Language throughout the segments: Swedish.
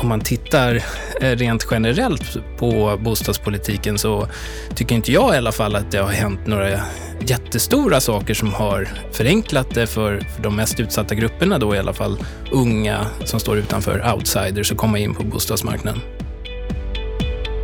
om man tittar eh, rent generellt på bostadspolitiken så tycker inte jag i alla fall att det har hänt några jättestora saker som har förenklat det för, för de mest utsatta grupperna då i alla fall unga som står utanför outsiders att komma in på bostadsmarknaden.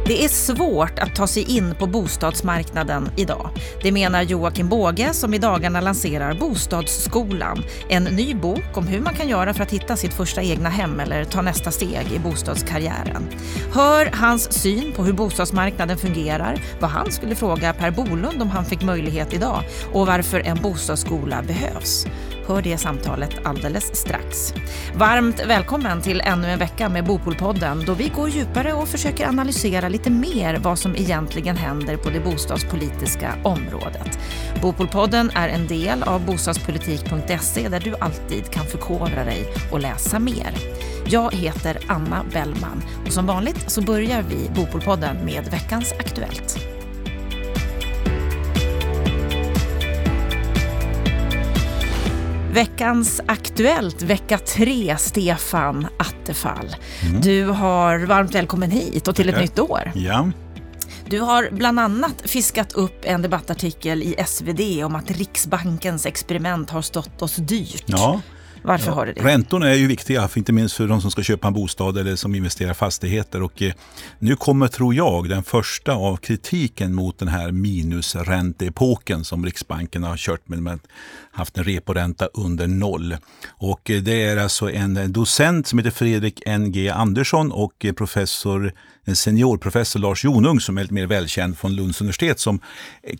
Det är svårt att ta sig in på bostadsmarknaden idag. Det menar Joakim Båge som i dagarna lanserar Bostadsskolan. En ny bok om hur man kan göra för att hitta sitt första egna hem eller ta nästa steg i bostadskarriären. Hör hans syn på hur bostadsmarknaden fungerar, vad han skulle fråga Per Bolund om han fick möjlighet idag och varför en bostadsskola behövs. Hör det samtalet alldeles strax. Varmt välkommen till ännu en vecka med Bopolpodden då vi går djupare och försöker analysera lite mer vad som egentligen händer på det bostadspolitiska området. Bopolpodden är en del av bostadspolitik.se där du alltid kan förkovra dig och läsa mer. Jag heter Anna Bellman och som vanligt så börjar vi Bopolpodden med veckans Aktuellt. Veckans Aktuellt, vecka tre, Stefan Attefall. Mm. Du har varmt välkommen hit och till ett nytt år. Ja. Du har bland annat fiskat upp en debattartikel i SvD om att Riksbankens experiment har stått oss dyrt. Ja. Varför har det det? Räntorna är ju viktiga, inte minst för de som ska köpa en bostad eller som investerar i fastigheter. Och, eh, nu kommer, tror jag, den första av kritiken mot den här minusränteepoken som Riksbanken har kört med. med haft en reporänta under noll. Och eh, det är alltså en docent som heter Fredrik N.G. Andersson och eh, professor, seniorprofessor Lars Jonung som är lite mer välkänd från Lunds universitet som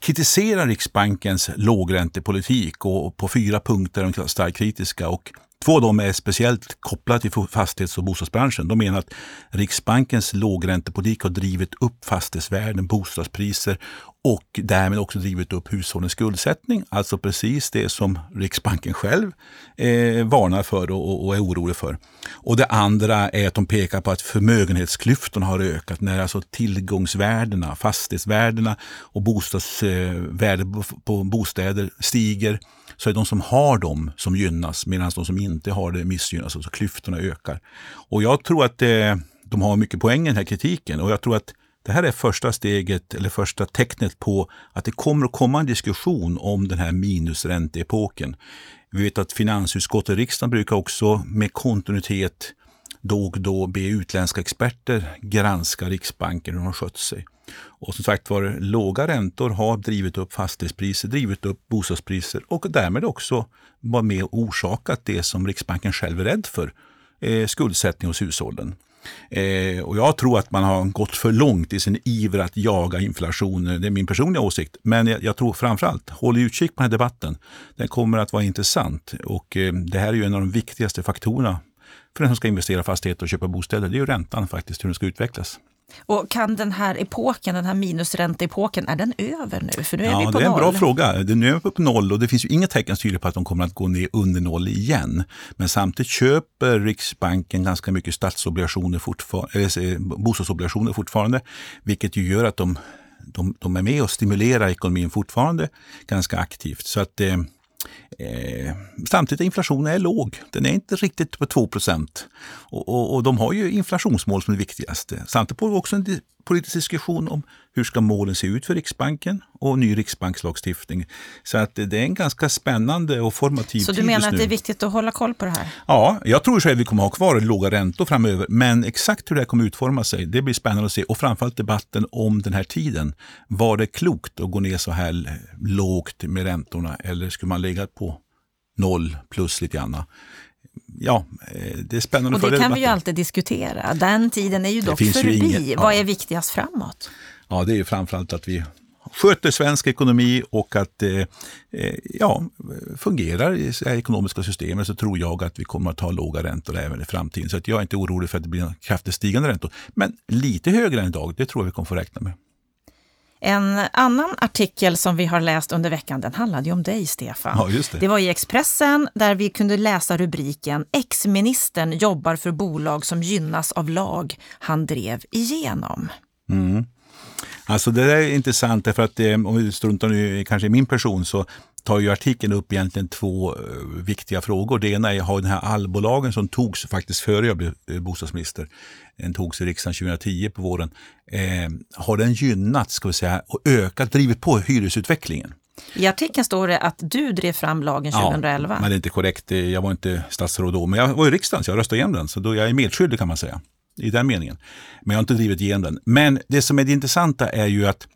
kritiserar Riksbankens lågräntepolitik och på fyra punkter är de starkt kritiska. Och Två av dem är speciellt kopplade till fastighets och bostadsbranschen. De menar att Riksbankens lågräntepolitik har drivit upp fastighetsvärden, bostadspriser och därmed också drivit upp hushållens skuldsättning. Alltså precis det som Riksbanken själv eh, varnar för och, och, är orolig för. Och det andra är att de pekar på att förmögenhetsklyftorna har ökat när alltså tillgångsvärdena, fastighetsvärdena och bostadsvärdet eh, på bostäder stiger så är det de som har dem som gynnas medan de som inte har det missgynnas. Alltså klyftorna ökar. Och jag tror att eh, de har mycket poäng i den här kritiken och jag tror att det här är första steget eller första tecknet på att det kommer att komma en diskussion om den här minusränteepoken. Vi vet att finansutskottet och riksdagen brukar också med kontinuitet då och då be utländska experter granska Riksbanken hur de har skött sig. Och som sagt var, låga räntor har drivit upp fastighetspriser, drivit upp bostadspriser och därmed också varit med och orsakat det som Riksbanken själv är rädd för, eh, skuldsättning hos hushållen. Eh, och jag tror att man har gått för långt i sin iver att jaga inflation, Det är min personliga åsikt. Men jag, jag tror framförallt, håll utkik på den här debatten. Den kommer att vara intressant och eh, det här är ju en av de viktigaste faktorerna för den som ska investera i fastigheter och köpa bostäder. Det är ju räntan faktiskt, hur den ska utvecklas. Och kan den här epoken, den här minusränteepoken, är den över nu? För nu är ja, vi på det är en noll. bra fråga. Nu är vi på noll och det finns ju inga tecken som tyder på att de kommer att gå ner under noll igen. Men samtidigt köper Riksbanken ganska mycket statsobligationer fortfarande, eller bostadsobligationer fortfarande, vilket ju gör att de, de, de är med och stimulerar ekonomin fortfarande ganska aktivt. Så att eh, Eh, samtidigt är inflationen är låg. Den är inte riktigt på 2 och, och, och de har ju inflationsmål som är det viktigaste. Samtidigt pågår också en politisk diskussion om hur ska målen se ut för Riksbanken och ny riksbankslagstiftning. Så att det är en ganska spännande och formativ tid Så du menar att det är viktigt att hålla koll på det här? Ja, jag tror själv att vi kommer att ha kvar låga räntor framöver. Men exakt hur det här kommer utforma sig, det blir spännande att se. Och framförallt debatten om den här tiden. Var det klokt att gå ner så här lågt med räntorna eller skulle man lägga på noll plus lite grann? Ja, eh, det är spännande Och det kan vi ju alltid diskutera. Den tiden är ju dock förbi. Inget, ja. Vad är viktigast framåt? Ja, det är ju framförallt att vi sköter svensk ekonomi och att det eh, ja, fungerar i det ekonomiska systemet så tror jag att vi kommer att ha låga räntor även i framtiden. Så att jag är inte orolig för att det blir kraftigt stigande räntor. Men lite högre än idag, det tror jag vi kommer få räkna med. En annan artikel som vi har läst under veckan, den handlade ju om dig Stefan. Ja, just det. det var i Expressen där vi kunde läsa rubriken Ex-ministern jobbar för bolag som gynnas av lag han drev igenom. Mm. Alltså det där är intressant därför att eh, om vi struntar nu kanske i min person så tar ju artikeln upp egentligen två eh, viktiga frågor. Det ena är att ha den här allbolagen som togs faktiskt före jag blev eh, bostadsminister. Den togs i riksdagen 2010 på våren. Eh, har den gynnat, ska vi säga, och ökat, drivit på hyresutvecklingen? I artikeln står det att du drev fram lagen 2011. Ja, men det är inte korrekt. Jag var inte statsråd då, men jag var i riksdagen så jag röstade igenom den. Så då jag är medskyldig kan man säga. I den meningen. Men jag har inte drivit igenom den. Men det som är det intressanta är ju att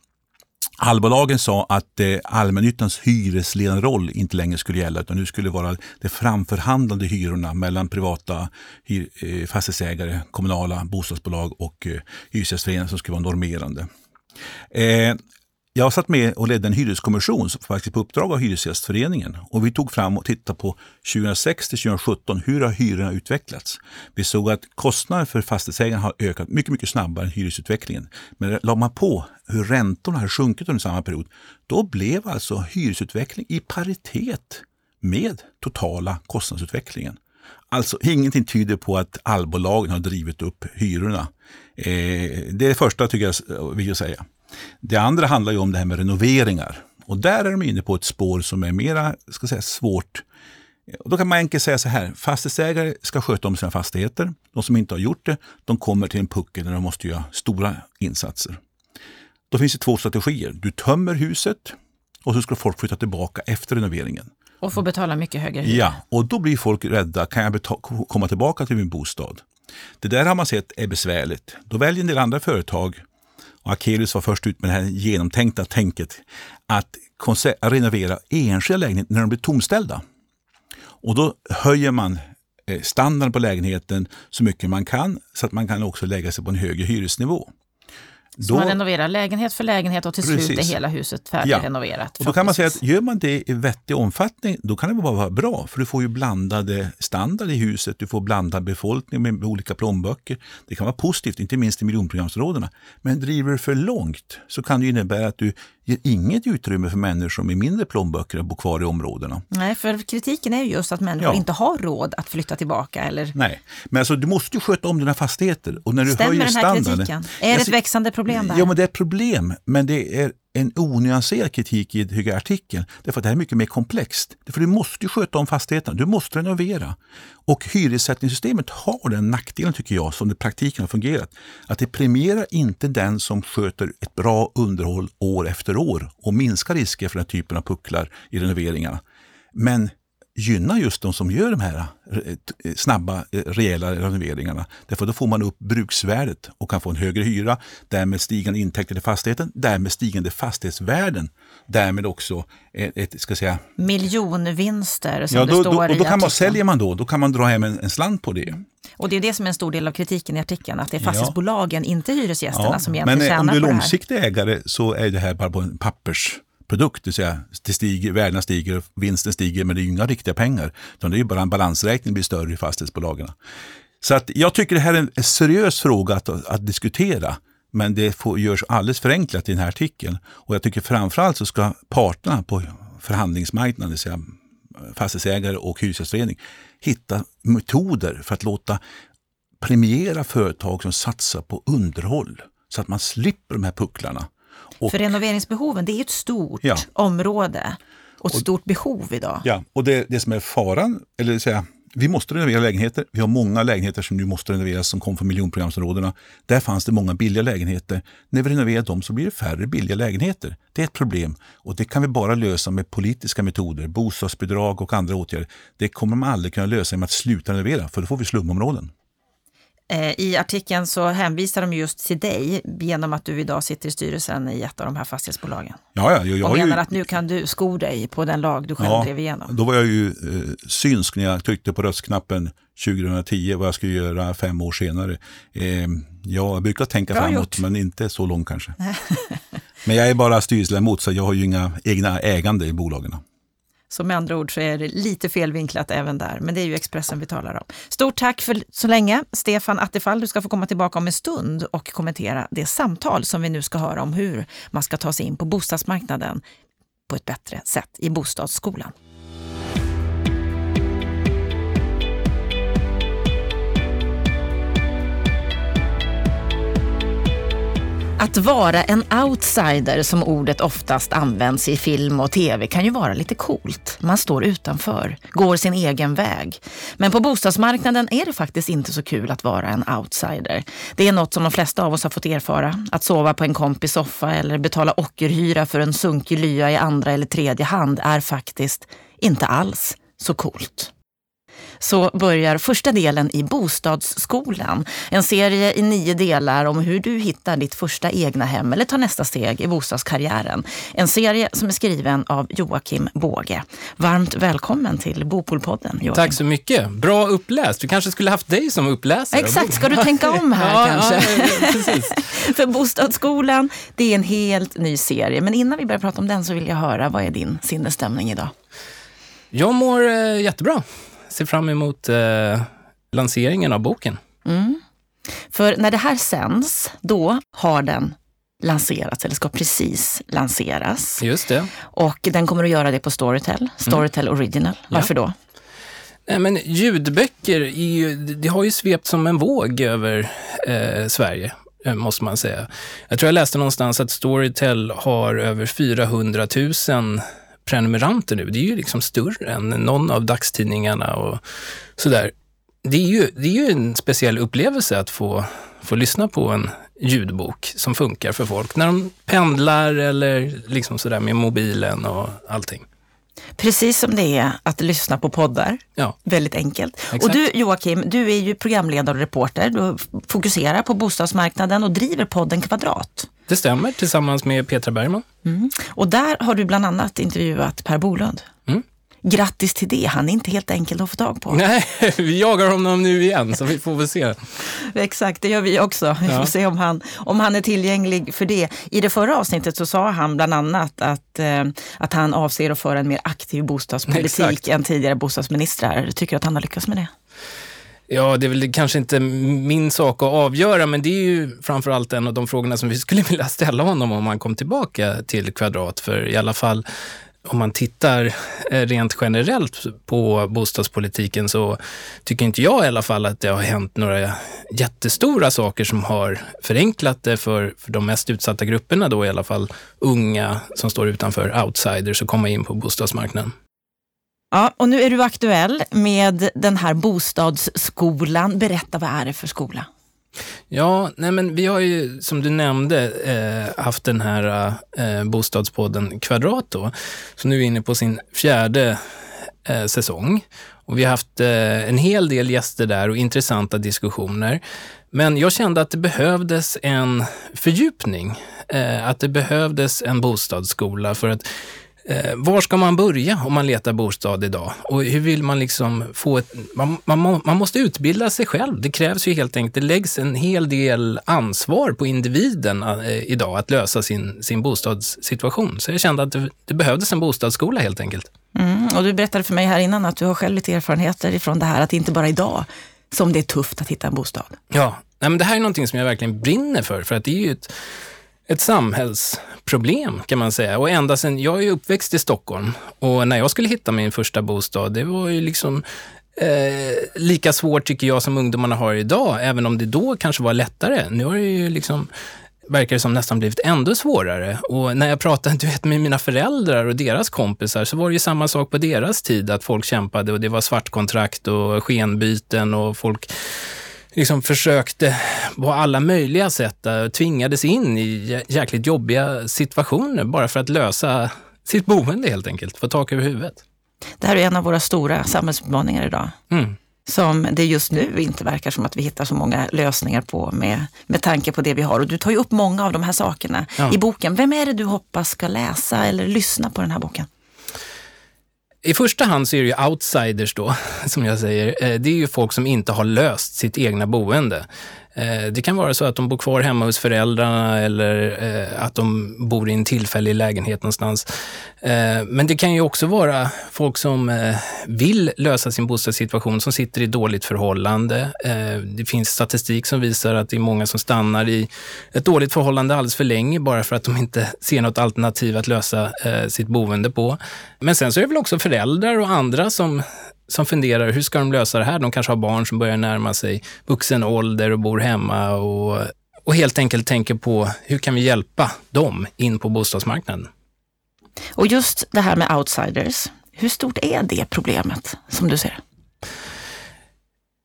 Allbolagen sa att eh, allmännyttans hyresledande roll inte längre skulle gälla utan nu skulle det vara de framförhandlande hyrorna mellan privata hyr, eh, fastighetsägare, kommunala bostadsbolag och eh, hyresgästföreningar som skulle vara normerande. Eh, jag satt med och ledde en hyreskommission faktiskt på uppdrag av Hyresgästföreningen. Och vi tog fram och tittade på 2006 till 2017, hur har hyrorna utvecklats? Vi såg att kostnaden för fastighetsägarna har ökat mycket, mycket snabbare än hyresutvecklingen. Men la man på hur räntorna har sjunkit under samma period, då blev alltså hyresutveckling i paritet med totala kostnadsutvecklingen. Alltså ingenting tyder på att allbolagen har drivit upp hyrorna. Eh, det är det första tycker jag vill säga. Det andra handlar ju om det här med renoveringar. Och där är de inne på ett spår som är mera ska säga, svårt. Och då kan man enkelt säga så här, fastighetsägare ska sköta om sina fastigheter. De som inte har gjort det, de kommer till en puckel där de måste göra stora insatser. Då finns det två strategier. Du tömmer huset och så ska folk flytta tillbaka efter renoveringen. Och få betala mycket högre hyra. Ja, och då blir folk rädda. Kan jag komma tillbaka till min bostad? Det där har man sett är besvärligt. Då väljer en del andra företag och Akelius var först ut med det här genomtänkta tänket att renovera enskilda lägenheter när de blir tomställda. Och då höjer man eh, standarden på lägenheten så mycket man kan så att man kan också lägga sig på en högre hyresnivå. Så då, man renoverar lägenhet för lägenhet och till precis. slut är hela huset färdigrenoverat. Ja. Och då kan man säga att gör man det i vettig omfattning, då kan det bara vara bra. För du får ju blandade standard i huset, du får blandad befolkning med olika plånböcker. Det kan vara positivt, inte minst i miljonprogramsområdena. Men driver du för långt så kan det innebära att du ger inget utrymme för människor med mindre plånböcker att bo kvar i områdena. Nej, för kritiken är ju just att människor ja. inte har råd att flytta tillbaka. Eller... Nej, men alltså, du måste ju sköta om dina fastigheter. Och när du Stämmer höjer den här standarden, kritiken? Är det ett alltså, växande problem där? Ja, men det är ett problem. Men det är en onyanserad kritik i den artikeln. Därför att det här är mycket mer komplext. För du måste sköta om fastigheterna, du måste renovera. Och hyressättningssystemet har den nackdelen tycker jag, som det praktiken har fungerat, att det premierar inte den som sköter ett bra underhåll år efter år och minskar risker för den här typen av pucklar i renoveringarna. Men gynna just de som gör de här eh, snabba, eh, rejäla renoveringarna. Därför då får man upp bruksvärdet och kan få en högre hyra, därmed stigande intäkter till fastigheten, därmed stigande fastighetsvärden, därmed också ett ska säga... Miljonvinster som ja, då, det står då, och då i kan man, Säljer man då, då kan man dra hem en, en slant på det. Och det är det som är en stor del av kritiken i artikeln, att det är fastighetsbolagen, ja. inte hyresgästerna, ja, som egentligen tjänar på det här. Men om du är långsiktig ägare så är det här bara på en pappers produkt, det vill säga det stiger, värdena stiger, vinsten stiger, men det är inga riktiga pengar. Utan det är bara en balansräkning blir större i fastighetsbolagen. Så att jag tycker det här är en seriös fråga att, att diskutera. Men det får, görs alldeles förenklat i den här artikeln. Och jag tycker framförallt så ska parterna på förhandlingsmarknaden, det vill säga eh, fastighetsägare och hyresgästförening, hitta metoder för att låta premiera företag som satsar på underhåll så att man slipper de här pucklarna. Och, För renoveringsbehoven, det är ett stort ja. område och ett och, stort behov idag. Ja, och det, det som är faran, eller säga, vi måste renovera lägenheter. Vi har många lägenheter som nu måste renoveras som kom från miljonprogramsområdena. Där fanns det många billiga lägenheter. När vi renoverar dem så blir det färre billiga lägenheter. Det är ett problem och det kan vi bara lösa med politiska metoder, bostadsbidrag och andra åtgärder. Det kommer man aldrig kunna lösa genom att sluta renovera, för då får vi slumområden. Eh, I artikeln så hänvisar de just till dig genom att du idag sitter i styrelsen i ett av de här fastighetsbolagen. Ja, ja, jag, jag och menar ju... att nu kan du sko dig på den lag du själv ja, drev igenom. Då var jag ju eh, synsk när jag tryckte på röstknappen 2010 vad jag skulle göra fem år senare. Eh, jag brukar tänka Bra framåt gjort. men inte så långt kanske. men jag är bara styrelseledamot så jag har ju inga egna ägande i bolagen. Så med andra ord så är det lite felvinklat även där, men det är ju Expressen vi talar om. Stort tack för så länge, Stefan Attefall. Du ska få komma tillbaka om en stund och kommentera det samtal som vi nu ska höra om hur man ska ta sig in på bostadsmarknaden på ett bättre sätt i bostadsskolan. Att vara en outsider, som ordet oftast används i film och tv, kan ju vara lite coolt. Man står utanför, går sin egen väg. Men på bostadsmarknaden är det faktiskt inte så kul att vara en outsider. Det är något som de flesta av oss har fått erfara. Att sova på en kompis soffa eller betala ockerhyra för en sunkig lya i andra eller tredje hand är faktiskt inte alls så coolt så börjar första delen i Bostadsskolan. En serie i nio delar om hur du hittar ditt första egna hem eller tar nästa steg i bostadskarriären. En serie som är skriven av Joakim Båge. Varmt välkommen till Bopolpodden Joakim. Tack så mycket. Bra uppläst. Vi kanske skulle haft dig som uppläsare. Exakt, ska du tänka om här ja, kanske? Ja, precis. För Bostadsskolan, det är en helt ny serie. Men innan vi börjar prata om den så vill jag höra, vad är din sinnesstämning idag? Jag mår eh, jättebra ser fram emot eh, lanseringen av boken. Mm. För när det här sänds, då har den lanserats, eller ska precis lanseras. Just det. Och den kommer att göra det på Storytel, Storytel mm. Original. Varför ja. då? Nej, men ljudböcker ju, det har ju svept som en våg över eh, Sverige eh, måste man säga. Jag tror jag läste någonstans att Storytel har över 400 000 prenumeranter nu. Det är ju liksom större än någon av dagstidningarna och sådär. Det är ju, det är ju en speciell upplevelse att få, få lyssna på en ljudbok som funkar för folk när de pendlar eller liksom sådär med mobilen och allting. Precis som det är att lyssna på poddar. Ja. Väldigt enkelt. Exakt. Och du Joakim, du är ju programledare och reporter. Du fokuserar på bostadsmarknaden och driver podden Kvadrat. Det stämmer, tillsammans med Petra Bergman. Mm. Och där har du bland annat intervjuat Per Bolund. Mm. Grattis till det, han är inte helt enkel att få tag på. Nej, vi jagar honom nu igen så vi får väl se. Exakt, det gör vi också. Vi får se om han, om han är tillgänglig för det. I det förra avsnittet så sa han bland annat att, eh, att han avser att föra en mer aktiv bostadspolitik Exakt. än tidigare bostadsministrar. Tycker du att han har lyckats med det? Ja, det är väl kanske inte min sak att avgöra, men det är ju framförallt en av de frågorna som vi skulle vilja ställa honom om han kom tillbaka till Kvadrat. För i alla fall om man tittar eh, rent generellt på bostadspolitiken så tycker inte jag i alla fall att det har hänt några jättestora saker som har förenklat det för, för de mest utsatta grupperna då i alla fall unga som står utanför outsiders och komma in på bostadsmarknaden. Ja, och nu är du aktuell med den här bostadsskolan. Berätta, vad är det för skola? Ja, nej men vi har ju som du nämnde eh, haft den här eh, bostadspodden Kvadrat då, som nu är inne på sin fjärde eh, säsong. Och vi har haft eh, en hel del gäster där och intressanta diskussioner. Men jag kände att det behövdes en fördjupning, eh, att det behövdes en bostadsskola för att Eh, var ska man börja om man letar bostad idag? Och hur vill man liksom få ett... Man, man, man måste utbilda sig själv. Det krävs ju helt enkelt, det läggs en hel del ansvar på individen eh, idag att lösa sin, sin bostadssituation. Så jag kände att det, det behövdes en bostadsskola helt enkelt. Mm, och du berättade för mig här innan att du har själv lite erfarenheter ifrån det här, att det inte bara idag som det är tufft att hitta en bostad. Ja, nej, men det här är någonting som jag verkligen brinner för, för att det är ju ett ett samhällsproblem kan man säga. Och ända sedan, jag är uppväxt i Stockholm och när jag skulle hitta min första bostad, det var ju liksom eh, lika svårt tycker jag som ungdomarna har idag, även om det då kanske var lättare. Nu har det ju liksom verkar det som nästan blivit ännu svårare. Och när jag pratade du vet, med mina föräldrar och deras kompisar så var det ju samma sak på deras tid, att folk kämpade och det var svartkontrakt och skenbyten och folk liksom försökte på alla möjliga sätt, eh, tvingades in i jäkligt jobbiga situationer bara för att lösa sitt boende helt enkelt, få tak över huvudet. Det här är en av våra stora samhällsutmaningar idag. Mm. Som det just nu inte verkar som att vi hittar så många lösningar på med, med tanke på det vi har. Och du tar ju upp många av de här sakerna ja. i boken. Vem är det du hoppas ska läsa eller lyssna på den här boken? I första hand så är det ju outsiders då, som jag säger. Eh, det är ju folk som inte har löst sitt egna boende. Eh, det kan vara så att de bor kvar hemma hos föräldrarna eller eh, att de bor i en tillfällig lägenhet någonstans. Eh, men det kan ju också vara folk som vill lösa sin bostadssituation, som sitter i dåligt förhållande. Det finns statistik som visar att det är många som stannar i ett dåligt förhållande alldeles för länge bara för att de inte ser något alternativ att lösa sitt boende på. Men sen så är det väl också föräldrar och andra som som funderar, hur ska de lösa det här? De kanske har barn som börjar närma sig vuxen ålder och bor hemma och, och helt enkelt tänker på hur kan vi hjälpa dem in på bostadsmarknaden. Och just det här med outsiders, hur stort är det problemet som du ser?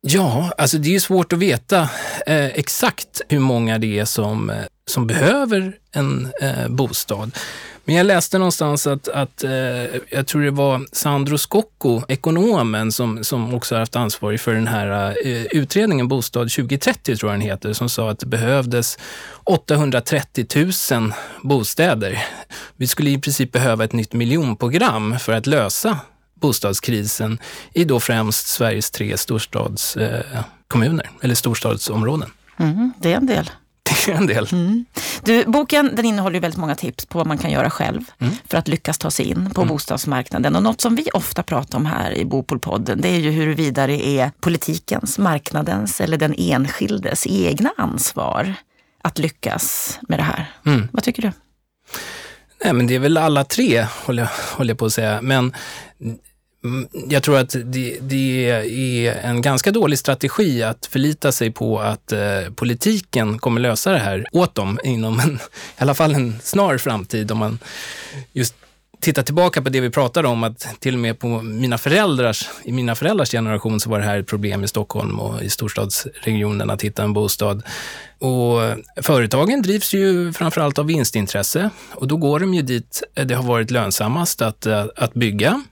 Ja, alltså det är svårt att veta eh, exakt hur många det är som, eh, som behöver en eh, bostad. Men jag läste någonstans att, att eh, jag tror det var Sandro Scocco, ekonomen, som, som också har haft ansvar för den här eh, utredningen Bostad 2030, tror jag den heter, som sa att det behövdes 830 000 bostäder. Vi skulle i princip behöva ett nytt miljonprogram för att lösa bostadskrisen i då främst Sveriges tre storstadskommuner, eh, eller storstadsområden. Mm, det är en del. Det är en del. Mm. Du, boken den innehåller väldigt många tips på vad man kan göra själv mm. för att lyckas ta sig in på mm. bostadsmarknaden. Och något som vi ofta pratar om här i Bopolpodden, det är ju huruvida det är politikens, marknadens eller den enskildes egna ansvar att lyckas med det här. Mm. Vad tycker du? Nej, men det är väl alla tre, håller jag, håller jag på att säga. Men Mm, jag tror att det, det, är en ganska dålig strategi att förlita sig på att eh, politiken kommer lösa det här åt dem inom en, i alla fall en snar framtid. Om man just tittar tillbaka på det vi pratade om, att till och med på mina föräldrars, i mina föräldrars generation så var det här ett problem i Stockholm och i storstadsregionen att hitta en bostad. Och företagen drivs ju framförallt av vinstintresse och då går de ju dit det har varit lönsammast att, eh, att bygga.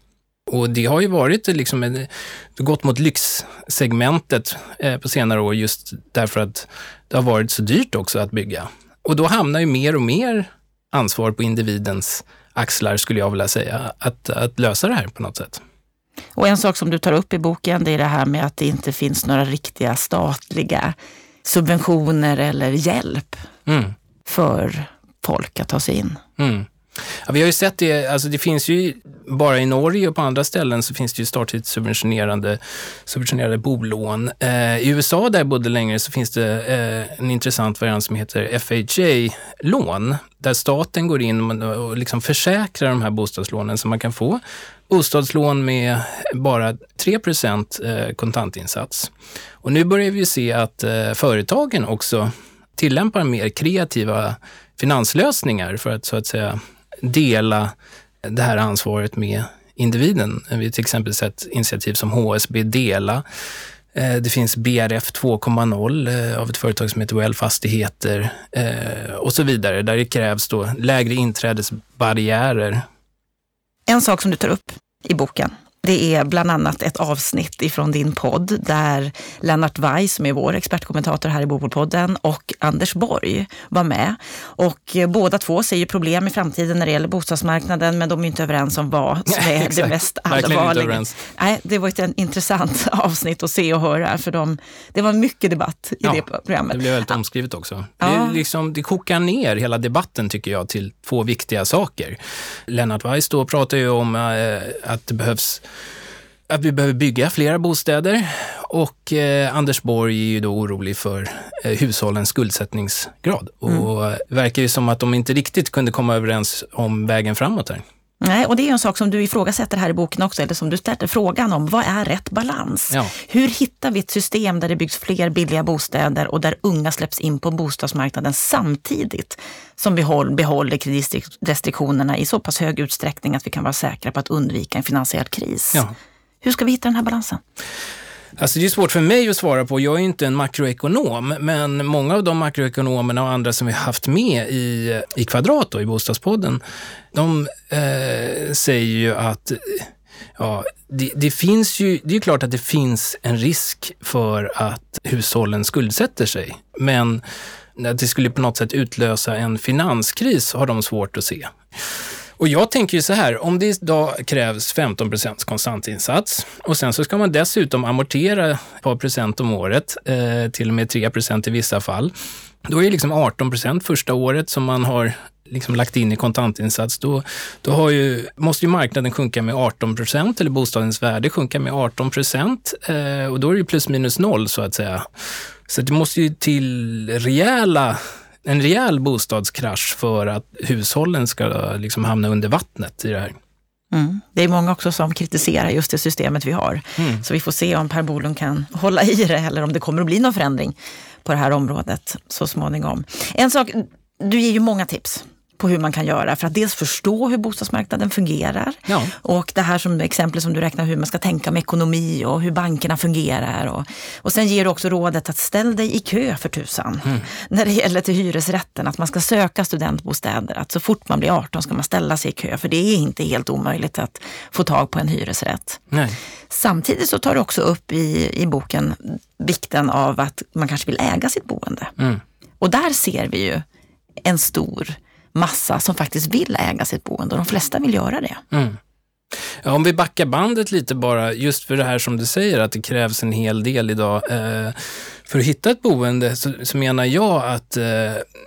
Och det har ju varit liksom en, gått mot lyxsegmentet eh, på senare år just därför att det har varit så dyrt också att bygga. Och då hamnar ju mer och mer ansvar på individens axlar, skulle jag vilja säga, att, att lösa det här på något sätt. Och en sak som du tar upp i boken, det är det här med att det inte finns några riktiga statliga subventioner eller hjälp mm. för folk att ta sig in. Mm. Ja, vi har ju sett det, alltså det finns ju bara i Norge och på andra ställen så finns det ju statligt subventionerade, subventionerade bolån. Eh, I USA där jag bodde längre så finns det eh, en intressant variant som heter FHA-lån, där staten går in och liksom försäkrar de här bostadslånen så man kan få bostadslån med bara 3 eh, kontantinsats. Och nu börjar vi se att eh, företagen också tillämpar mer kreativa finanslösningar för att så att säga dela det här ansvaret med individen. Vi har till exempel sett initiativ som HSB Dela. Eh, det finns BRF 2.0 eh, av ett företag som heter Well Fastigheter eh, och så vidare, där det krävs då lägre inträdesbarriärer. En sak som du tar upp i boken, det är bland annat ett avsnitt ifrån din podd där Lennart Weiss, som är vår expertkommentator här i Bopolpodden, och Anders Borg var med. Och båda två ser ju problem i framtiden när det gäller bostadsmarknaden, men de är inte överens om vad som är det mest allvarliga. Nej, det var ett intressant avsnitt att se och höra, för de, det var mycket debatt i ja, det programmet. Det blev väldigt omskrivet också. Ja. Det, liksom, det kokar ner hela debatten, tycker jag, till två viktiga saker. Lennart Weiss då pratar ju om äh, att det behövs att vi behöver bygga flera bostäder och eh, Anders Borg är ju då orolig för eh, hushållens skuldsättningsgrad. Mm. Och det verkar ju som att de inte riktigt kunde komma överens om vägen framåt här. Nej, och det är en sak som du ifrågasätter här i boken också, eller som du ställer frågan om. Vad är rätt balans? Ja. Hur hittar vi ett system där det byggs fler billiga bostäder och där unga släpps in på bostadsmarknaden samtidigt som vi behåller kreditrestriktionerna i så pass hög utsträckning att vi kan vara säkra på att undvika en finansiell kris? Ja. Hur ska vi hitta den här balansen? Alltså det är svårt för mig att svara på. Jag är inte en makroekonom, men många av de makroekonomerna och andra som vi har haft med i, i Kvadrat, då, i Bostadspodden, de eh, säger ju att Ja, det, det, finns ju, det är klart att det finns en risk för att hushållen skuldsätter sig, men att det skulle på något sätt utlösa en finanskris har de svårt att se. Och jag tänker ju så här, om det idag krävs 15 procents konstantinsats och sen så ska man dessutom amortera ett par procent om året, eh, till och med 3 procent i vissa fall. Då är det liksom 18 procent första året som man har liksom lagt in i kontantinsats, då, då har ju, måste ju marknaden sjunka med 18 procent, eller bostadens värde sjunka med 18 procent. Eh, och då är det plus minus noll så att säga. Så det måste ju till rejäla en rejäl bostadskrasch för att hushållen ska liksom hamna under vattnet i det här. Mm. Det är många också som kritiserar just det systemet vi har. Mm. Så vi får se om Per Bolund kan hålla i det eller om det kommer att bli någon förändring på det här området så småningom. En sak, du ger ju många tips på hur man kan göra för att dels förstå hur bostadsmarknaden fungerar Ja. och det här som exempel som du räknar hur man ska tänka med ekonomi och hur bankerna fungerar. Och, och sen ger du också rådet att ställ dig i kö för tusan. När det gäller till hyresrätten, att man ska söka studentbostäder. Att så fort man blir 18 ska man ställa sig i kö för det är inte helt omöjligt att få tag på en hyresrätt. Nej. Samtidigt så tar du också upp i, i boken vikten av att man kanske vill äga sitt boende. Mm. Och där ser vi ju en stor massa som faktiskt vill äga sitt boende och de flesta vill göra det. Mm. Ja, om vi backar bandet lite bara, just för det här som du säger, att det krävs en hel del idag. Eh, för att hitta ett boende så, så menar jag att eh,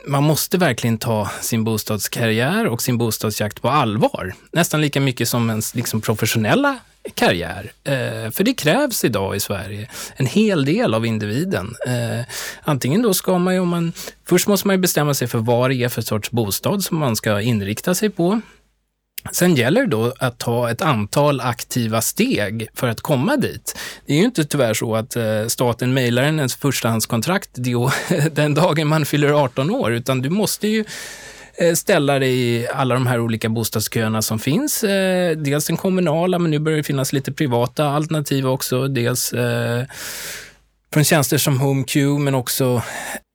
man måste verkligen ta sin bostadskarriär och sin bostadsjakt på allvar. Nästan lika mycket som ens liksom, professionella karriär. Eh, för det krävs idag i Sverige en hel del av individen. Eh, antingen då ska man ju, om man, först måste man ju bestämma sig för vad det är för sorts bostad som man ska inrikta sig på. Sen gäller det då att ta ett antal aktiva steg för att komma dit. Det är ju inte tyvärr så att eh, staten mejlar en ens förstahandskontrakt den dagen man fyller 18 år, utan du måste ju Eh, ställa dig i alla de här olika bostadsköerna som finns. Eh, dels den kommunala, men nu börjar det finnas lite privata alternativ också. Dels eh, från tjänster som HomeQ, men också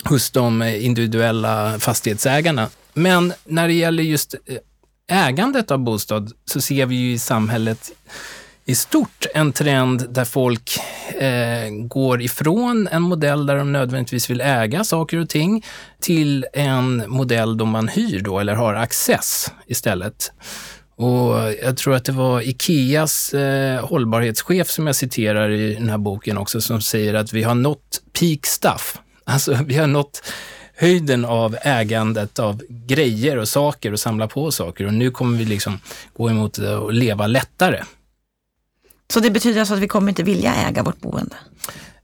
hos de individuella fastighetsägarna. Men när det gäller just ägandet av bostad så ser vi ju i samhället i stort en trend där folk eh, går ifrån en modell där de nödvändigtvis vill äga saker och ting till en modell då man hyr då eller har access istället. Och jag tror att det var Ikeas eh, hållbarhetschef som jag citerar i den här boken också som säger att vi har nått peak stuff. Alltså vi har nått höjden av ägandet av grejer och saker och samla på saker och nu kommer vi liksom gå emot att leva lättare. Så det betyder alltså att vi kommer inte vilja äga vårt boende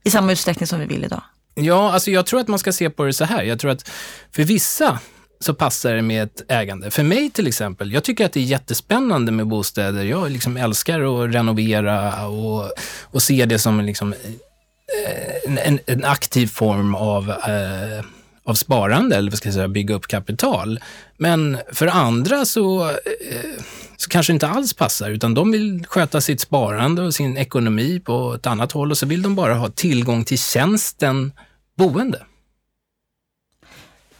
i samma utsträckning som vi vill idag? Ja, alltså jag tror att man ska se på det så här. Jag tror att för vissa så passar det med ett ägande. För mig till exempel, jag tycker att det är jättespännande med bostäder. Jag liksom älskar att renovera och, och se det som liksom eh, en, en, en aktiv form av, eh, av sparande, eller vad ska jag säga, bygga upp kapital. Men för andra så, eh, så kanske inte alls passar, utan de vill sköta sitt sparande och sin ekonomi på ett annat håll och så vill de bara ha tillgång till tjänsten boende.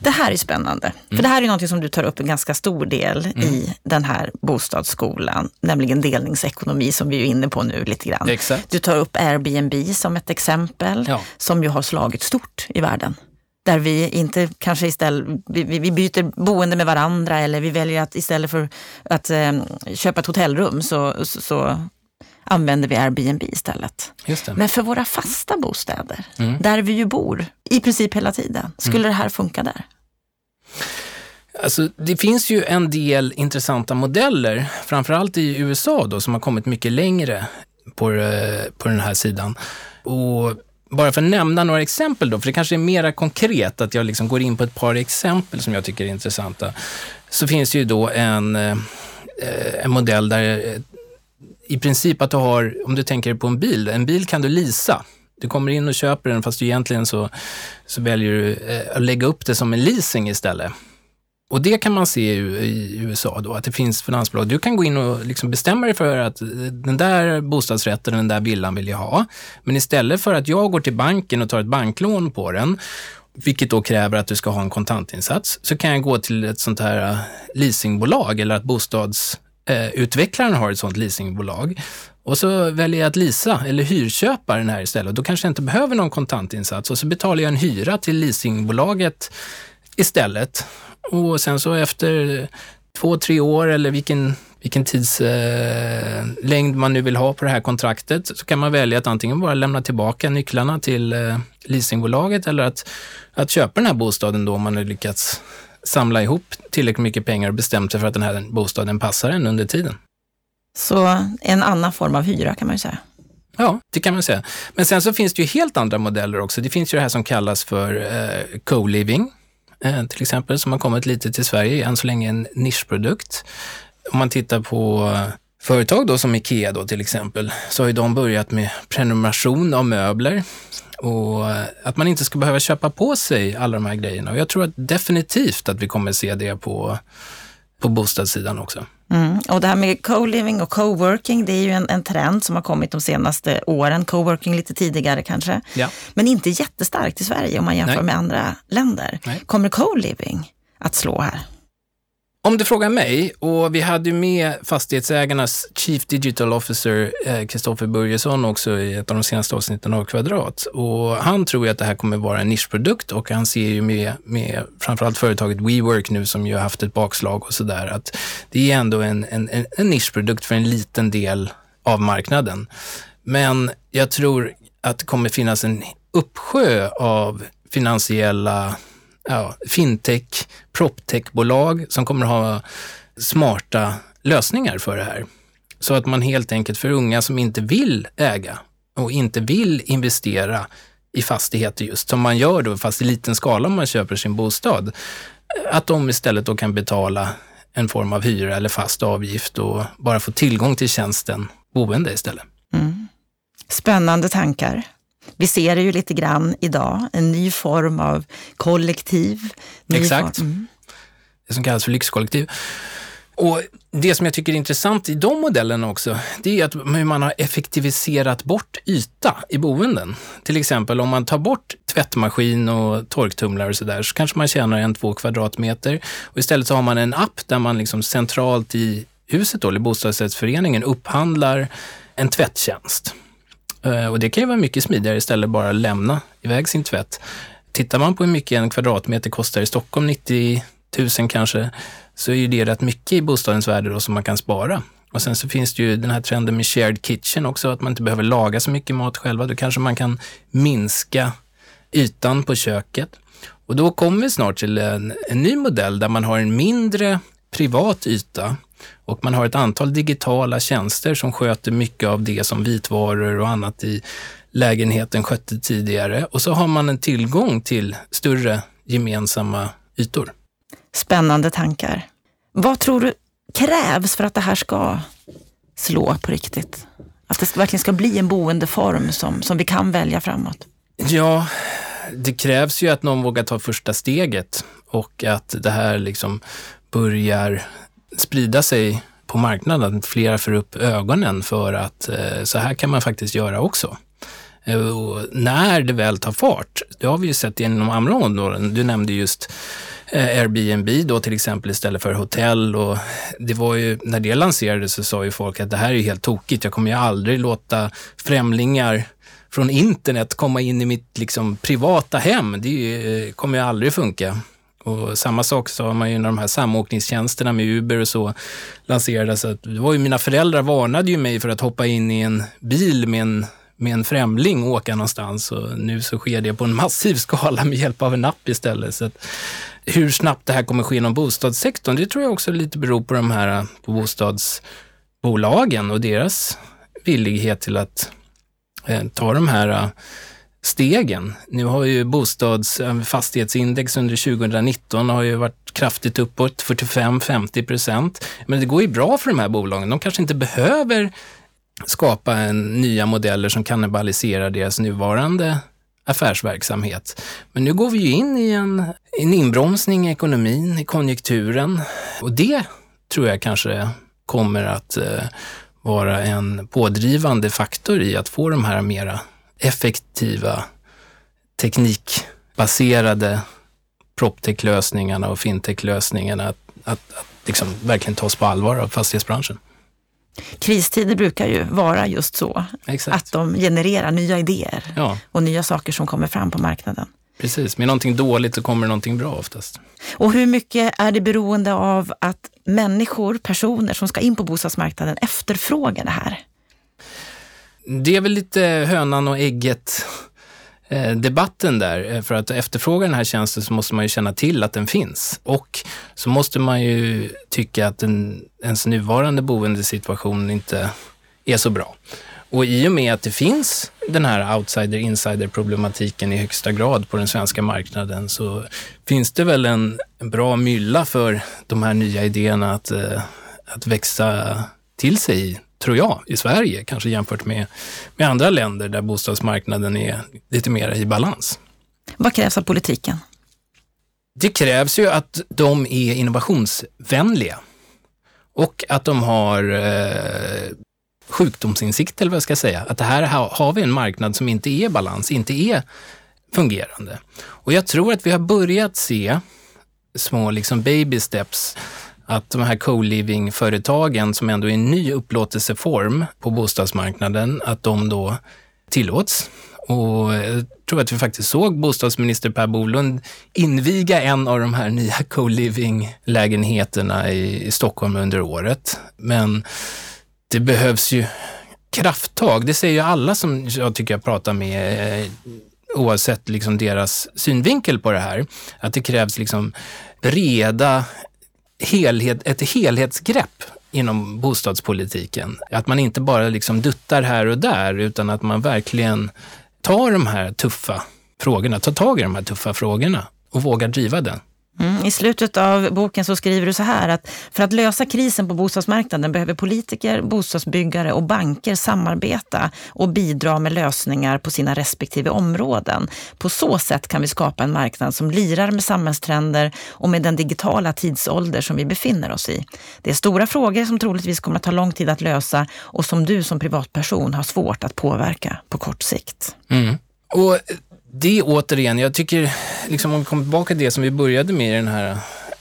Det här är spännande, för det här är något som du tar upp en ganska stor del i den här bostadsskolan, nämligen delningsekonomi som vi är inne på nu lite grann. Exakt. Du tar upp Airbnb som ett exempel Ja. som ju har slagit stort i världen. Där vi inte kanske istället, vi, vi byter boende med varandra eller vi väljer att istället för att eh, köpa ett hotellrum så, så, så använder vi Airbnb istället. Men för våra fasta bostäder, Mm. där vi ju bor i princip hela tiden, skulle det här funka där? Alltså, det finns ju en del intressanta modeller, framförallt i USA då, som har kommit mycket längre på, eh, på den här sidan. Och bara för att nämna några exempel då, för det kanske är mera konkret att jag liksom går in på ett par exempel som jag tycker är intressanta. Så finns det ju då en, eh, en modell där eh, i princip att du har, om du tänker på en bil, en bil kan du leasa. Du kommer in och köper den fast du egentligen så, så väljer du eh, att lägga upp det som en leasing istället. Och det kan man se i, USA då, att det finns finansbolag. Du kan gå in och liksom bestämma dig för att eh, den där bostadsrätten, den där villan vill jag ha. Men istället för att jag går till banken och tar ett banklån på den, vilket då kräver att du ska ha en kontantinsats, så kan jag gå till ett sånt här eh, leasingbolag eller att bostadsutvecklaren eh, har ett sånt leasingbolag. Och så väljer jag att leasa eller hyrköpa den här istället. Då kanske jag inte behöver någon kontantinsats och så betalar jag en hyra till leasingbolaget istället. Och sen så efter två, tre år eller vilken, vilken tidslängd eh, man nu vill ha på det här kontraktet så kan man välja att antingen bara lämna tillbaka nycklarna till eh, leasingbolaget eller att, att köpa den här bostaden då om man har lyckats samla ihop tillräckligt mycket pengar och bestämt sig för att den här bostaden passar en under tiden. Så en annan form av hyra kan man ju säga. Ja, det kan man säga. Men sen så finns det ju helt andra modeller också. Det finns ju det här som kallas för eh, co-living, Eh, till exempel, som har kommit lite till Sverige, än så länge en nischprodukt. Om man tittar på eh, företag då som Ikea då till exempel, så har ju de börjat med prenumeration av möbler och eh, att man inte ska behöva köpa på sig alla de här grejerna. Och jag tror att definitivt att vi kommer se det på, på bostadssidan också. Mm. Och det här med co-living och co-working, det är ju en, en trend som har kommit de senaste åren. Co-working lite tidigare kanske, Ja. men inte jättestarkt i Sverige om man jämför Nej. med andra länder. Nej. Kommer co-living att slå här? Om du frågar mig, och vi hade ju med fastighetsägarnas Chief Digital Officer eh, Kristoffer Börjesson också i ett av de senaste avsnitten av Kvadrat. Och han tror ju att det här kommer vara en nischprodukt och han ser ju med, med framförallt företaget WeWork nu som ju har haft ett bakslag och sådär att det är ändå en, en, en, en nischprodukt för en liten del av marknaden. Men jag tror att det kommer finnas en uppsjö av finansiella ja, fintech, proptechbolag som kommer ha smarta lösningar för det här. Så att man helt enkelt för unga som inte vill äga och inte vill investera i fastigheter just, som man gör då, fast i liten skala om man köper sin bostad, att de istället då kan betala en form av hyra eller fast avgift och bara få tillgång till tjänsten boende istället. Mm. Spännande tankar. Vi ser det ju lite grann idag, en ny form av kollektiv. Exakt. Form. Mm. det som kallas för lyxkollektiv. Och det som jag tycker är intressant i de modellerna också, det är att hur man har effektiviserat bort yta i boenden. Till exempel om man tar bort tvättmaskin och torktumlare och sådär, så kanske man tjänar en, två kvadratmeter. Och istället så har man en app där man liksom centralt i huset då, eller bostadsrättsföreningen upphandlar en tvättjänst. Eh, och det kan ju vara mycket smidigare istället bara lämna iväg sin tvätt. Tittar man på hur mycket en kvadratmeter kostar i Stockholm, 90 000 kanske, så är ju det rätt mycket i bostadens värde då som man kan spara. Och sen så finns det ju den här trenden med shared kitchen också, att man inte behöver laga så mycket mat själva. Då kanske man kan minska ytan på köket. Och då kommer vi snart till en, en ny modell där man har en mindre privat yta och man har ett antal digitala tjänster som sköter mycket av det som vitvaror och annat i lägenheten skötte tidigare. Och så har man en tillgång till större gemensamma ytor. Spännande tankar. Vad tror du krävs för att det här ska slå på riktigt? Att det verkligen ska bli en boendeform som, som vi kan välja framåt? Ja, det krävs ju att någon vågar ta första steget och att det här liksom börjar sprida sig på marknaden. Flera får upp ögonen för att eh, så här kan man faktiskt göra också. Eh, och när det väl tar fart, det har vi ju sett inom andra områden. Du nämnde just eh, Airbnb då till exempel istället för hotell och det var ju, när det lanserades så sa ju folk att det här är ju helt tokigt. Jag kommer ju aldrig låta främlingar från internet komma in i mitt liksom, privata hem. Det kommer ju aldrig funka. Och samma sak sa man ju när de här samåkningstjänsterna med Uber och så lanserades. Att det var ju mina föräldrar varnade ju mig för att hoppa in i en bil med en, med en främling och åka någonstans. Och nu så sker det på en massiv skala med hjälp av en app istället. Så att, hur snabbt det här kommer ske inom bostadssektorn, det tror jag också lite beror på de här på bostadsbolagen och deras villighet till att eh, ta de här eh, stegen. Nu har ju bostads eh, fastighetsindex under 2019 har ju varit kraftigt uppåt, 45-50 procent. Men det går ju bra för de här bolagen. De kanske inte behöver skapa en, nya modeller som kannibaliserar deras nuvarande affärsverksamhet. Men nu går vi ju in i en, en inbromsning i ekonomin, i konjunkturen och det tror jag kanske kommer att eh, vara en pådrivande faktor i att få de här mera effektiva teknikbaserade proptech-lösningarna och fintech-lösningarna att, att, att liksom verkligen tas på allvar av fastighetsbranschen. Kristider brukar ju vara just så, Exakt. att de genererar nya idéer Ja, och nya saker som kommer fram på marknaden. precis. Med någonting dåligt så kommer det någonting bra oftast. Och hur mycket är det beroende av att människor, personer som ska in på bostadsmarknaden efterfrågar det här? Det är väl lite hönan och ägget-debatten eh, där. Eh, för att efterfråga den här tjänsten så måste man ju känna till att den finns. Och så måste man ju tycka att den, ens nuvarande boendesituation inte är så bra. Och i och med att det finns den här outsider-insider-problematiken i högsta grad på den svenska marknaden så finns det väl en, bra mylla för de här nya idéerna att, eh, att växa till sig i tror jag, i Sverige, kanske jämfört med, med andra länder där bostadsmarknaden är lite mer i balans. Vad krävs av politiken? Det krävs ju att de är innovationsvänliga och att de har eh, sjukdomsinsikt, eller vad jag ska säga. Att det här har vi en marknad som inte är i balans, inte är fungerande. Och jag tror att vi har börjat se små liksom baby steps att de här co-living-företagen som ändå är en ny upplåtelseform på bostadsmarknaden, att de då tillåts. Och jag tror att vi faktiskt såg bostadsminister Per Bolund inviga en av de här nya co-living-lägenheterna i, Stockholm under året. Men det behövs ju krafttag. Det säger ju alla som jag tycker jag pratar med, eh, oavsett liksom deras synvinkel på det här, att det krävs liksom breda helhet, ett helhetsgrepp inom bostadspolitiken. Att man inte bara liksom duttar här och där, utan att man verkligen tar de här tuffa frågorna, tar tag i de här tuffa frågorna och vågar driva den. Mm, I slutet av boken så skriver du så här att för att lösa krisen på bostadsmarknaden behöver politiker, bostadsbyggare och banker samarbeta och bidra med lösningar på sina respektive områden. På så sätt kan vi skapa en marknad som lirar med samhällstrender och med den digitala tidsålder som vi befinner oss i. Det är stora frågor som troligtvis kommer att ta lång tid att lösa och som du som privatperson har svårt att påverka på kort sikt. Mm. Och det återigen, jag tycker, liksom om vi kommer tillbaka till det som vi började med i den här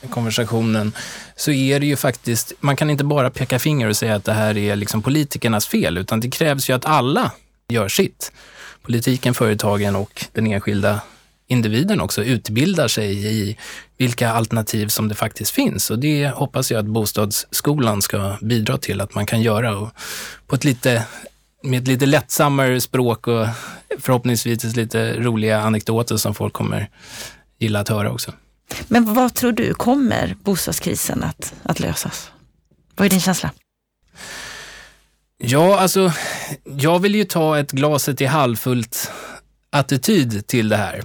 konversationen, så är det ju faktiskt, man kan inte bara peka finger och säga att det här är liksom politikernas fel, utan det krävs ju att alla gör sitt. Politiken, företagen och den enskilda individen också utbildar sig i vilka alternativ som det faktiskt finns. Och det hoppas jag att bostadsskolan ska bidra till att man kan göra och på ett lite med ett lite lättsammare språk och förhoppningsvis lite roliga anekdoter som folk kommer gilla att höra också. Men vad tror du, kommer bostadskrisen att, att lösas? Vad är din känsla? Ja, alltså, jag vill ju ta ett glaset i halvfullt attityd till det här.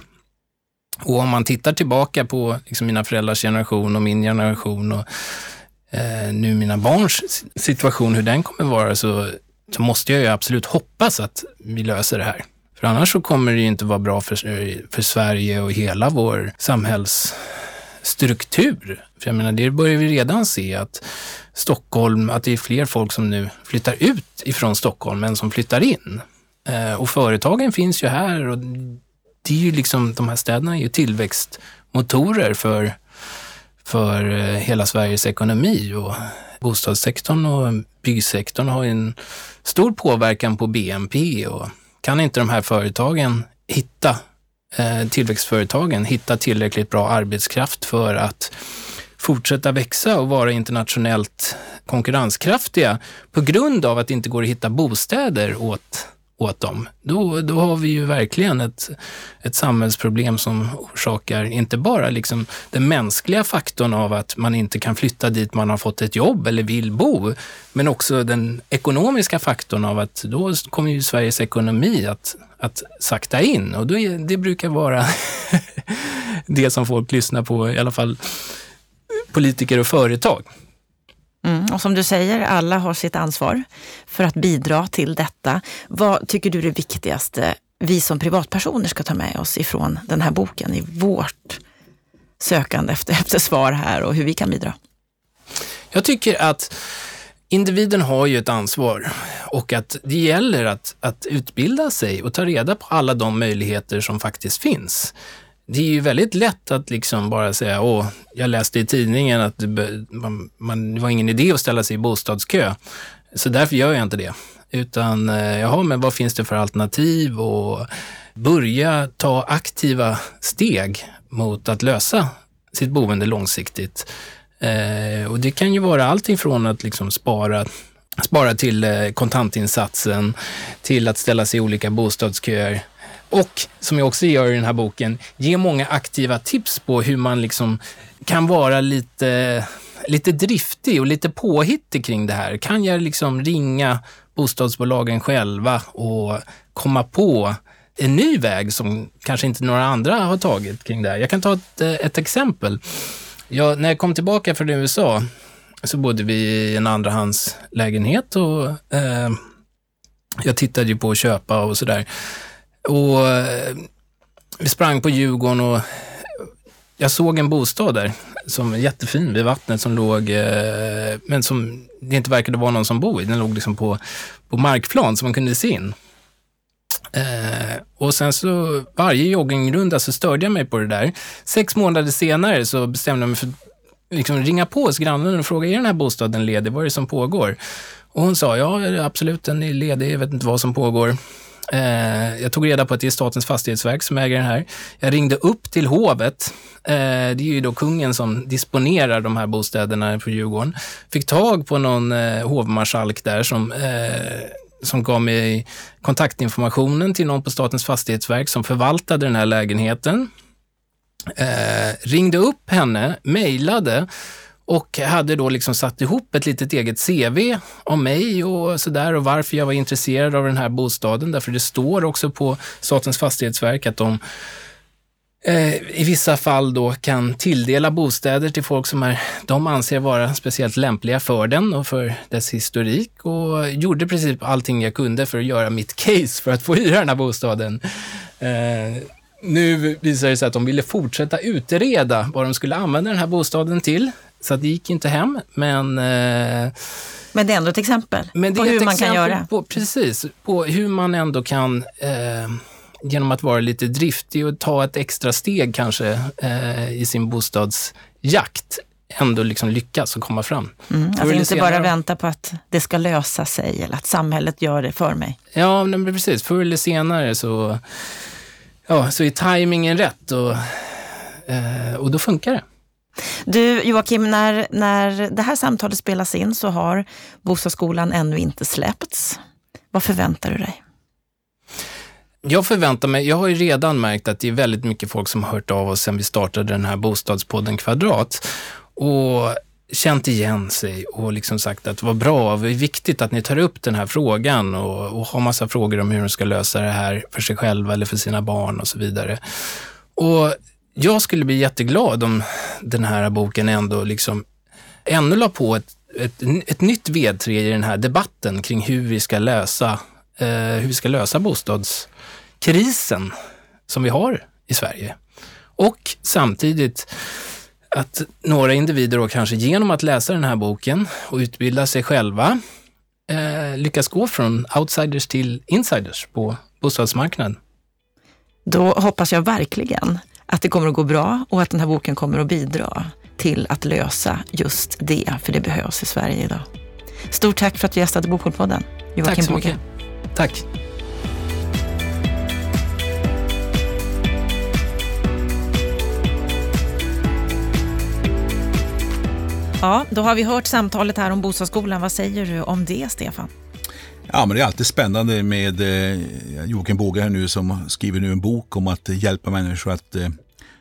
Och om man tittar tillbaka på liksom mina föräldrars generation och min generation och eh, nu mina barns situation, hur den kommer vara, så så måste jag ju absolut hoppas att vi löser det här. För annars så kommer det ju inte vara bra för, eh, för Sverige och hela vår samhällsstruktur. För jag menar, det börjar vi redan se att Stockholm, att det är fler folk som nu flyttar ut ifrån Stockholm än som flyttar in. Eh, och företagen finns ju här och det är ju liksom, de här städerna är ju tillväxtmotorer för, för eh, hela Sveriges ekonomi och bostadssektorn och byggsektorn har en stor påverkan på BNP och kan inte de här företagen hitta, eh, tillväxtföretagen, hitta tillräckligt bra arbetskraft för att fortsätta växa och vara internationellt konkurrenskraftiga på grund av att det inte går att hitta bostäder åt åt dem, då, då har vi ju verkligen ett, ett samhällsproblem som orsakar inte bara liksom den mänskliga faktorn av att man inte kan flytta dit man har fått ett jobb eller vill bo, men också den ekonomiska faktorn av att då kommer ju Sveriges ekonomi att, att sakta in och då är, det brukar vara det som folk lyssnar på, i alla fall politiker och företag. Mm, och som du säger, alla har sitt ansvar för att bidra till detta. Vad tycker du är det viktigaste vi som privatpersoner ska ta med oss ifrån den här boken i vårt sökande efter, efter svar här och hur vi kan bidra? Jag tycker att individen har ju ett ansvar och att det gäller att, att utbilda sig och ta reda på alla de möjligheter som faktiskt finns det är ju väldigt lätt att liksom bara säga, åh, jag läste i tidningen att det, man, man, det var ingen idé att ställa sig i bostadskö, så därför gör jag inte det. Utan, eh, jaha, men vad finns det för alternativ och börja ta aktiva steg mot att lösa sitt boende långsiktigt. Eh, och det kan ju vara allting från att liksom spara spara till eh, kontantinsatsen, till att ställa sig i olika bostadsköer, och, som jag också gör i den här boken, ge många aktiva tips på hur man liksom kan vara lite, lite driftig och lite påhittig kring det här. Kan jag liksom ringa bostadsbolagen själva och komma på en ny väg som kanske inte några andra har tagit kring det här. Jag kan ta ett, ett exempel. Jag, när jag kom tillbaka från USA så bodde vi i en andrahandslägenhet och eh, jag tittade ju på att köpa och sådär. Och eh, vi sprang på Djurgården och jag såg en bostad där som var jättefin vid vattnet som låg, eh, men som det inte verkade vara någon som bor i. Den låg liksom på, på markplan som man kunde se in. Eh, och sen så varje joggingrunda så störde jag mig på det där. Sex månader senare så bestämde jag mig för att liksom ringa på hos grannen och fråga, är den här bostaden ledig? Vad är det som pågår? Och hon sa, ja absolut den är ledig, jag vet inte vad som pågår. Eh, jag tog reda på att det är Statens fastighetsverk som äger den här. Jag ringde upp till hovet. Eh, det är ju då kungen som disponerar de här bostäderna på Djurgården. Fick tag på någon eh, hovmarskalk där som eh, som gav mig kontaktinformationen till någon på Statens fastighetsverk som förvaltade den här lägenheten. Ringde upp henne, mejlade och hade då liksom satt ihop ett litet eget CV om mig och sådär och varför jag var intresserad av den här bostaden. Därför det står också på Statens fastighetsverk att de eh, i vissa fall då kan tilldela bostäder till folk som är, de anser vara speciellt lämpliga för den och för dess historik och gjorde precis allting jag kunde för att göra mitt case för att få hyra den här bostaden. Eh, nu visar det sig att de ville fortsätta utreda vad de skulle använda den här bostaden till. Så det gick inte hem, men... Eh, men det är ändå ett exempel på hur man kan göra. På, precis, på hur man ändå kan, eh, genom att vara lite driftig och ta ett extra steg kanske eh, i sin bostadsjakt, ändå liksom lyckas och komma fram. Mm, alltså inte bara vänta på att det ska lösa sig eller att samhället gör det för mig. Ja, men precis. Förr eller senare så, ja, så är tajmingen rätt och, eh, och då funkar det. Du Joakim, när, när det här samtalet spelas in så har Bostadsskolan ännu inte släppts. Vad förväntar du dig? Jag förväntar mig, jag har ju redan märkt att det är väldigt mycket folk som har hört av oss sedan vi startade den här bostadspodden Kvadrat och känt igen sig och liksom sagt att vad bra, det är viktigt att ni tar upp den här frågan och, och har massa frågor om hur de ska lösa det här för sig själva eller för sina barn och så vidare. Och jag skulle bli jätteglad om den här boken ändå liksom ännu la på ett, ett, ett nytt vedträ i den här debatten kring hur vi ska lösa, eh, hur vi ska lösa bostadskrisen som vi har i Sverige. Och samtidigt att några individer då kanske genom att läsa den här boken och utbilda sig själva eh, lyckas gå från outsiders till insiders på bostadsmarknaden. Då hoppas jag verkligen att det kommer att gå bra och att den här boken kommer att bidra till att lösa just det, för det behövs i Sverige idag. Stort tack för att du gästade Bokpodden, Joakim Tack så mycket. Tack. Ja, då har vi hört samtalet här om Bostadsskolan. Vad säger du om det, Stefan? Ja, men det är alltid spännande med eh, Joakim Båge här nu som skriver nu en bok om att eh, hjälpa människor att eh,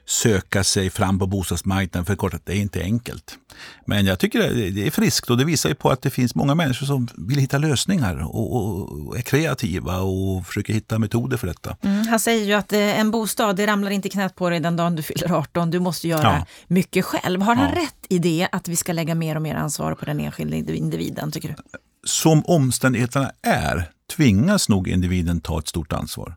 söka sig fram på bostadsmarknaden. För kort att det är inte enkelt. Men jag tycker det är friskt och det visar ju på att det finns många människor som vill hitta lösningar och, och är kreativa och försöker hitta metoder för detta. Mm, han säger ju att eh, en bostad, det ramlar inte knät på dig den dagen du fyller 18. Du måste göra ja. mycket själv. Har han ja. rätt i det, att vi ska lägga mer och mer ansvar på den enskilda individen, tycker du? Som omständigheterna är tvingas nog individen ta ett stort ansvar.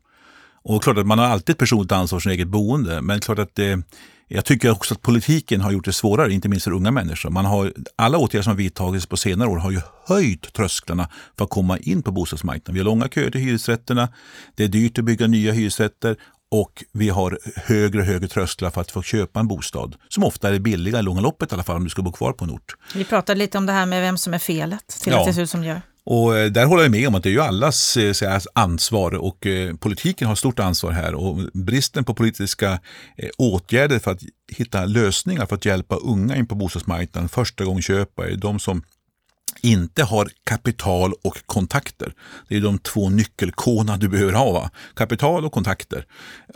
Och klart att man har alltid ett personligt ansvar för sin eget boende, men klart att det, jag tycker också att politiken har gjort det svårare, inte minst för unga människor. Man har, alla åtgärder som har vidtagits på senare år har ju höjt trösklarna för att komma in på bostadsmarknaden. Vi har långa köer till hyresrätterna, det är dyrt att bygga nya hyresrätter och vi har högre och högre trösklar för att få köpa en bostad. Som ofta är billiga i långa loppet i alla fall om du ska bo kvar på en ort. Vi pratade lite om det här med vem som är felet till ja. att det ser ut som det gör. Och eh, där håller jag med om att det är ju allas eh, säga, ansvar och eh, politiken har stort ansvar här och bristen på politiska eh, åtgärder för att hitta lösningar för att hjälpa unga in på bostadsmarknaden, första gång köpare, de som inte har kapital och kontakter. Det är de två nyckelkåna du behöver ha. Va? Kapital och kontakter.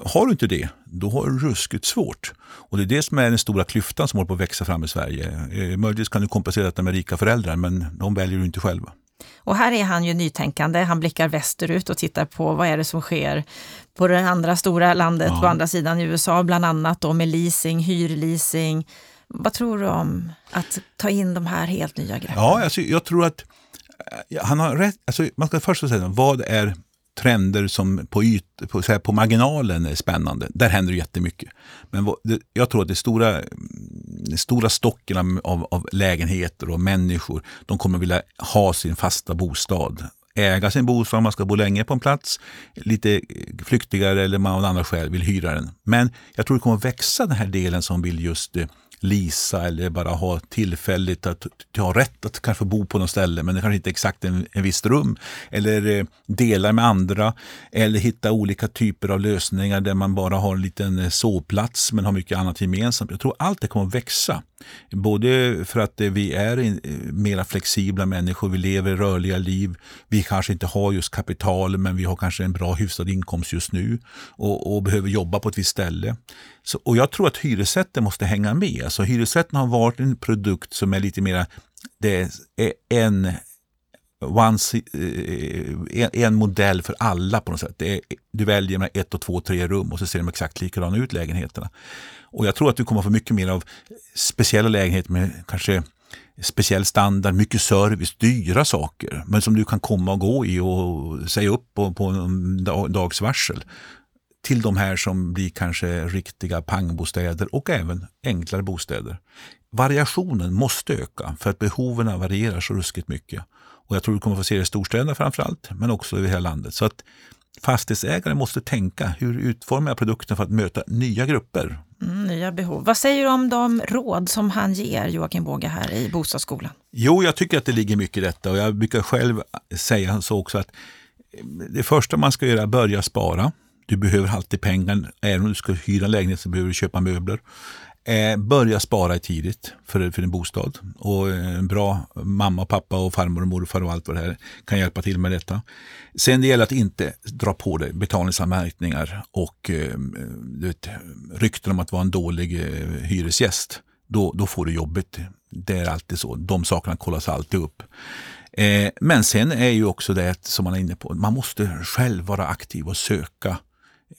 Har du inte det, då har du ruskigt svårt. Och Det är det som är den stora klyftan som håller på att växa fram i Sverige. Möjligtvis kan du kompensera detta med rika föräldrar, men de väljer du inte själva. Och här är han ju nytänkande. Han blickar västerut och tittar på vad är det som sker på det andra stora landet ja. på andra sidan i USA, bland annat då med leasing, hyrleasing, Vad tror du om att ta in de här helt nya greppen? Ja, alltså, jag tror att eh, han har rätt. Alltså, man ska först säga vad är trender som på, yt, på, så här, på marginalen är spännande. Där händer det jättemycket. Men vad, det, jag tror att det stora, det stora stocken av, av lägenheter och människor, de kommer vilja ha sin fasta bostad äga sin bostad om man ska bo länge på en plats. Lite flyktigare eller man av andra skäl vill hyra den. Men jag tror det kommer växa den här delen som vill just eh, lisa eller bara ha tillfälligt att ha rätt att kanske bo på något ställe men det kanske inte är exakt en, en visst rum. Eller eh, dela med andra eller hitta olika typer av lösningar där man bara har en liten eh, sovplats men har mycket annat gemensamt. Jag tror allt det kommer att växa. Både för att vi är mer mera flexibla människor, vi lever rörliga liv. Vi kanske inte har just kapital men vi har kanske en bra hyfsad inkomst just nu och, och behöver jobba på ett visst ställe. Så, och jag tror att hyresrätten måste hänga med. Alltså, hyresrätten har varit en produkt som är lite mera, det är en one, en, eh, eh, en modell för alla på något sätt. Är, du väljer med ett, och två, tre rum och så ser de exakt likadana ut lägenheterna. Och jag tror att du kommer få mycket mer av speciella lägenheter med kanske speciell standard, mycket service, dyra saker. Men som du kan komma och gå i och säga upp på, på en dags varsel. Till de här som blir kanske riktiga pangbostäder och även enklare bostäder. Variationen måste öka för att behoven varierar så ruskigt mycket. Och jag tror du kommer få se det i storstäderna framför allt, men också över hela landet. Så att fastighetsägare måste tänka, hur utformar jag produkten för att möta nya grupper? Mm, nya behov. Vad säger du om de råd som han ger, Joakim Båge, här i Bostadsskolan? Jo, jag tycker att det ligger mycket i detta och jag brukar själv säga så också att det första man ska göra är att börja spara. Du behöver alltid pengar. Även om du ska hyra en lägenhet så behöver du köpa möbler. Eh, börja spara tidigt för, för din bostad. Och eh, en bra mamma, pappa och farmor och morfar och allt vad det här kan hjälpa till med detta. Sen det gäller att inte dra på dig betalningsanmärkningar och eh, vet, rykten om att vara en dålig eh, hyresgäst. Då, då får du jobbigt. Det är alltid så. De sakerna kollas alltid upp. Eh, men sen är ju också det som man är inne på, man måste själv vara aktiv och söka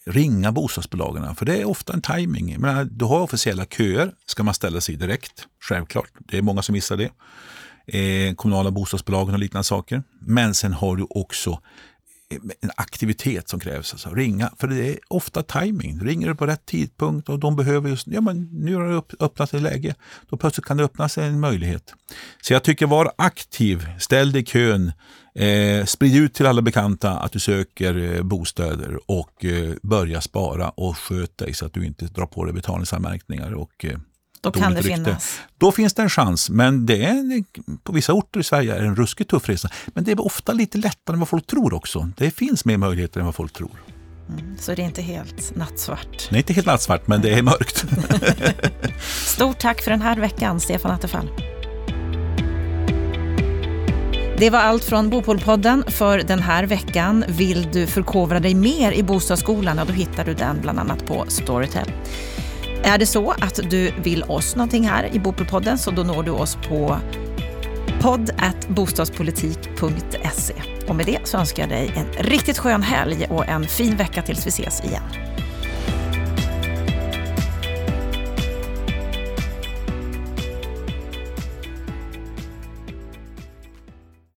ringa bostadsbolagen. För det är ofta en timing. du har officiella köer, ska man ställa sig direkt. Självklart, det är många som missar det. Eh, kommunala bostadsbolagen och liknande saker. Men sen har du också en aktivitet som krävs. Alltså ringa, för det är ofta timing. Ringer du på rätt tidpunkt och de behöver just, ja men nu har det öppnat ett läge. Då plötsligt kan det öppna sig en möjlighet. Så jag tycker var aktiv, ställ dig i kön, eh, sprid ut till alla bekanta att du söker eh, bostäder och eh, börja spara och sköt dig så att du inte drar på dig betalningsanmärkningar och eh, då kan det rykte. finnas. Då finns det en chans, men det är, på vissa orter i Sverige är det en ruskigt tuff resa. Men det är ofta lite lättare än vad folk tror också. Det finns mer möjligheter än vad folk tror. Mm, så det är inte helt nattsvart? Nej, inte helt nattsvart, men det är mörkt. Stort tack för den här veckan, Stefan Attefall. Det var allt från Bopolpodden för den här veckan. Vill du förkovra dig mer i bostadsskolan, då hittar du den bland annat på Storytel. Är det så att du vill oss någonting här i Bopelpodden så då når du oss på podd bostadspolitik.se. Och med det så önskar jag dig en riktigt skön helg och en fin vecka tills vi ses igen.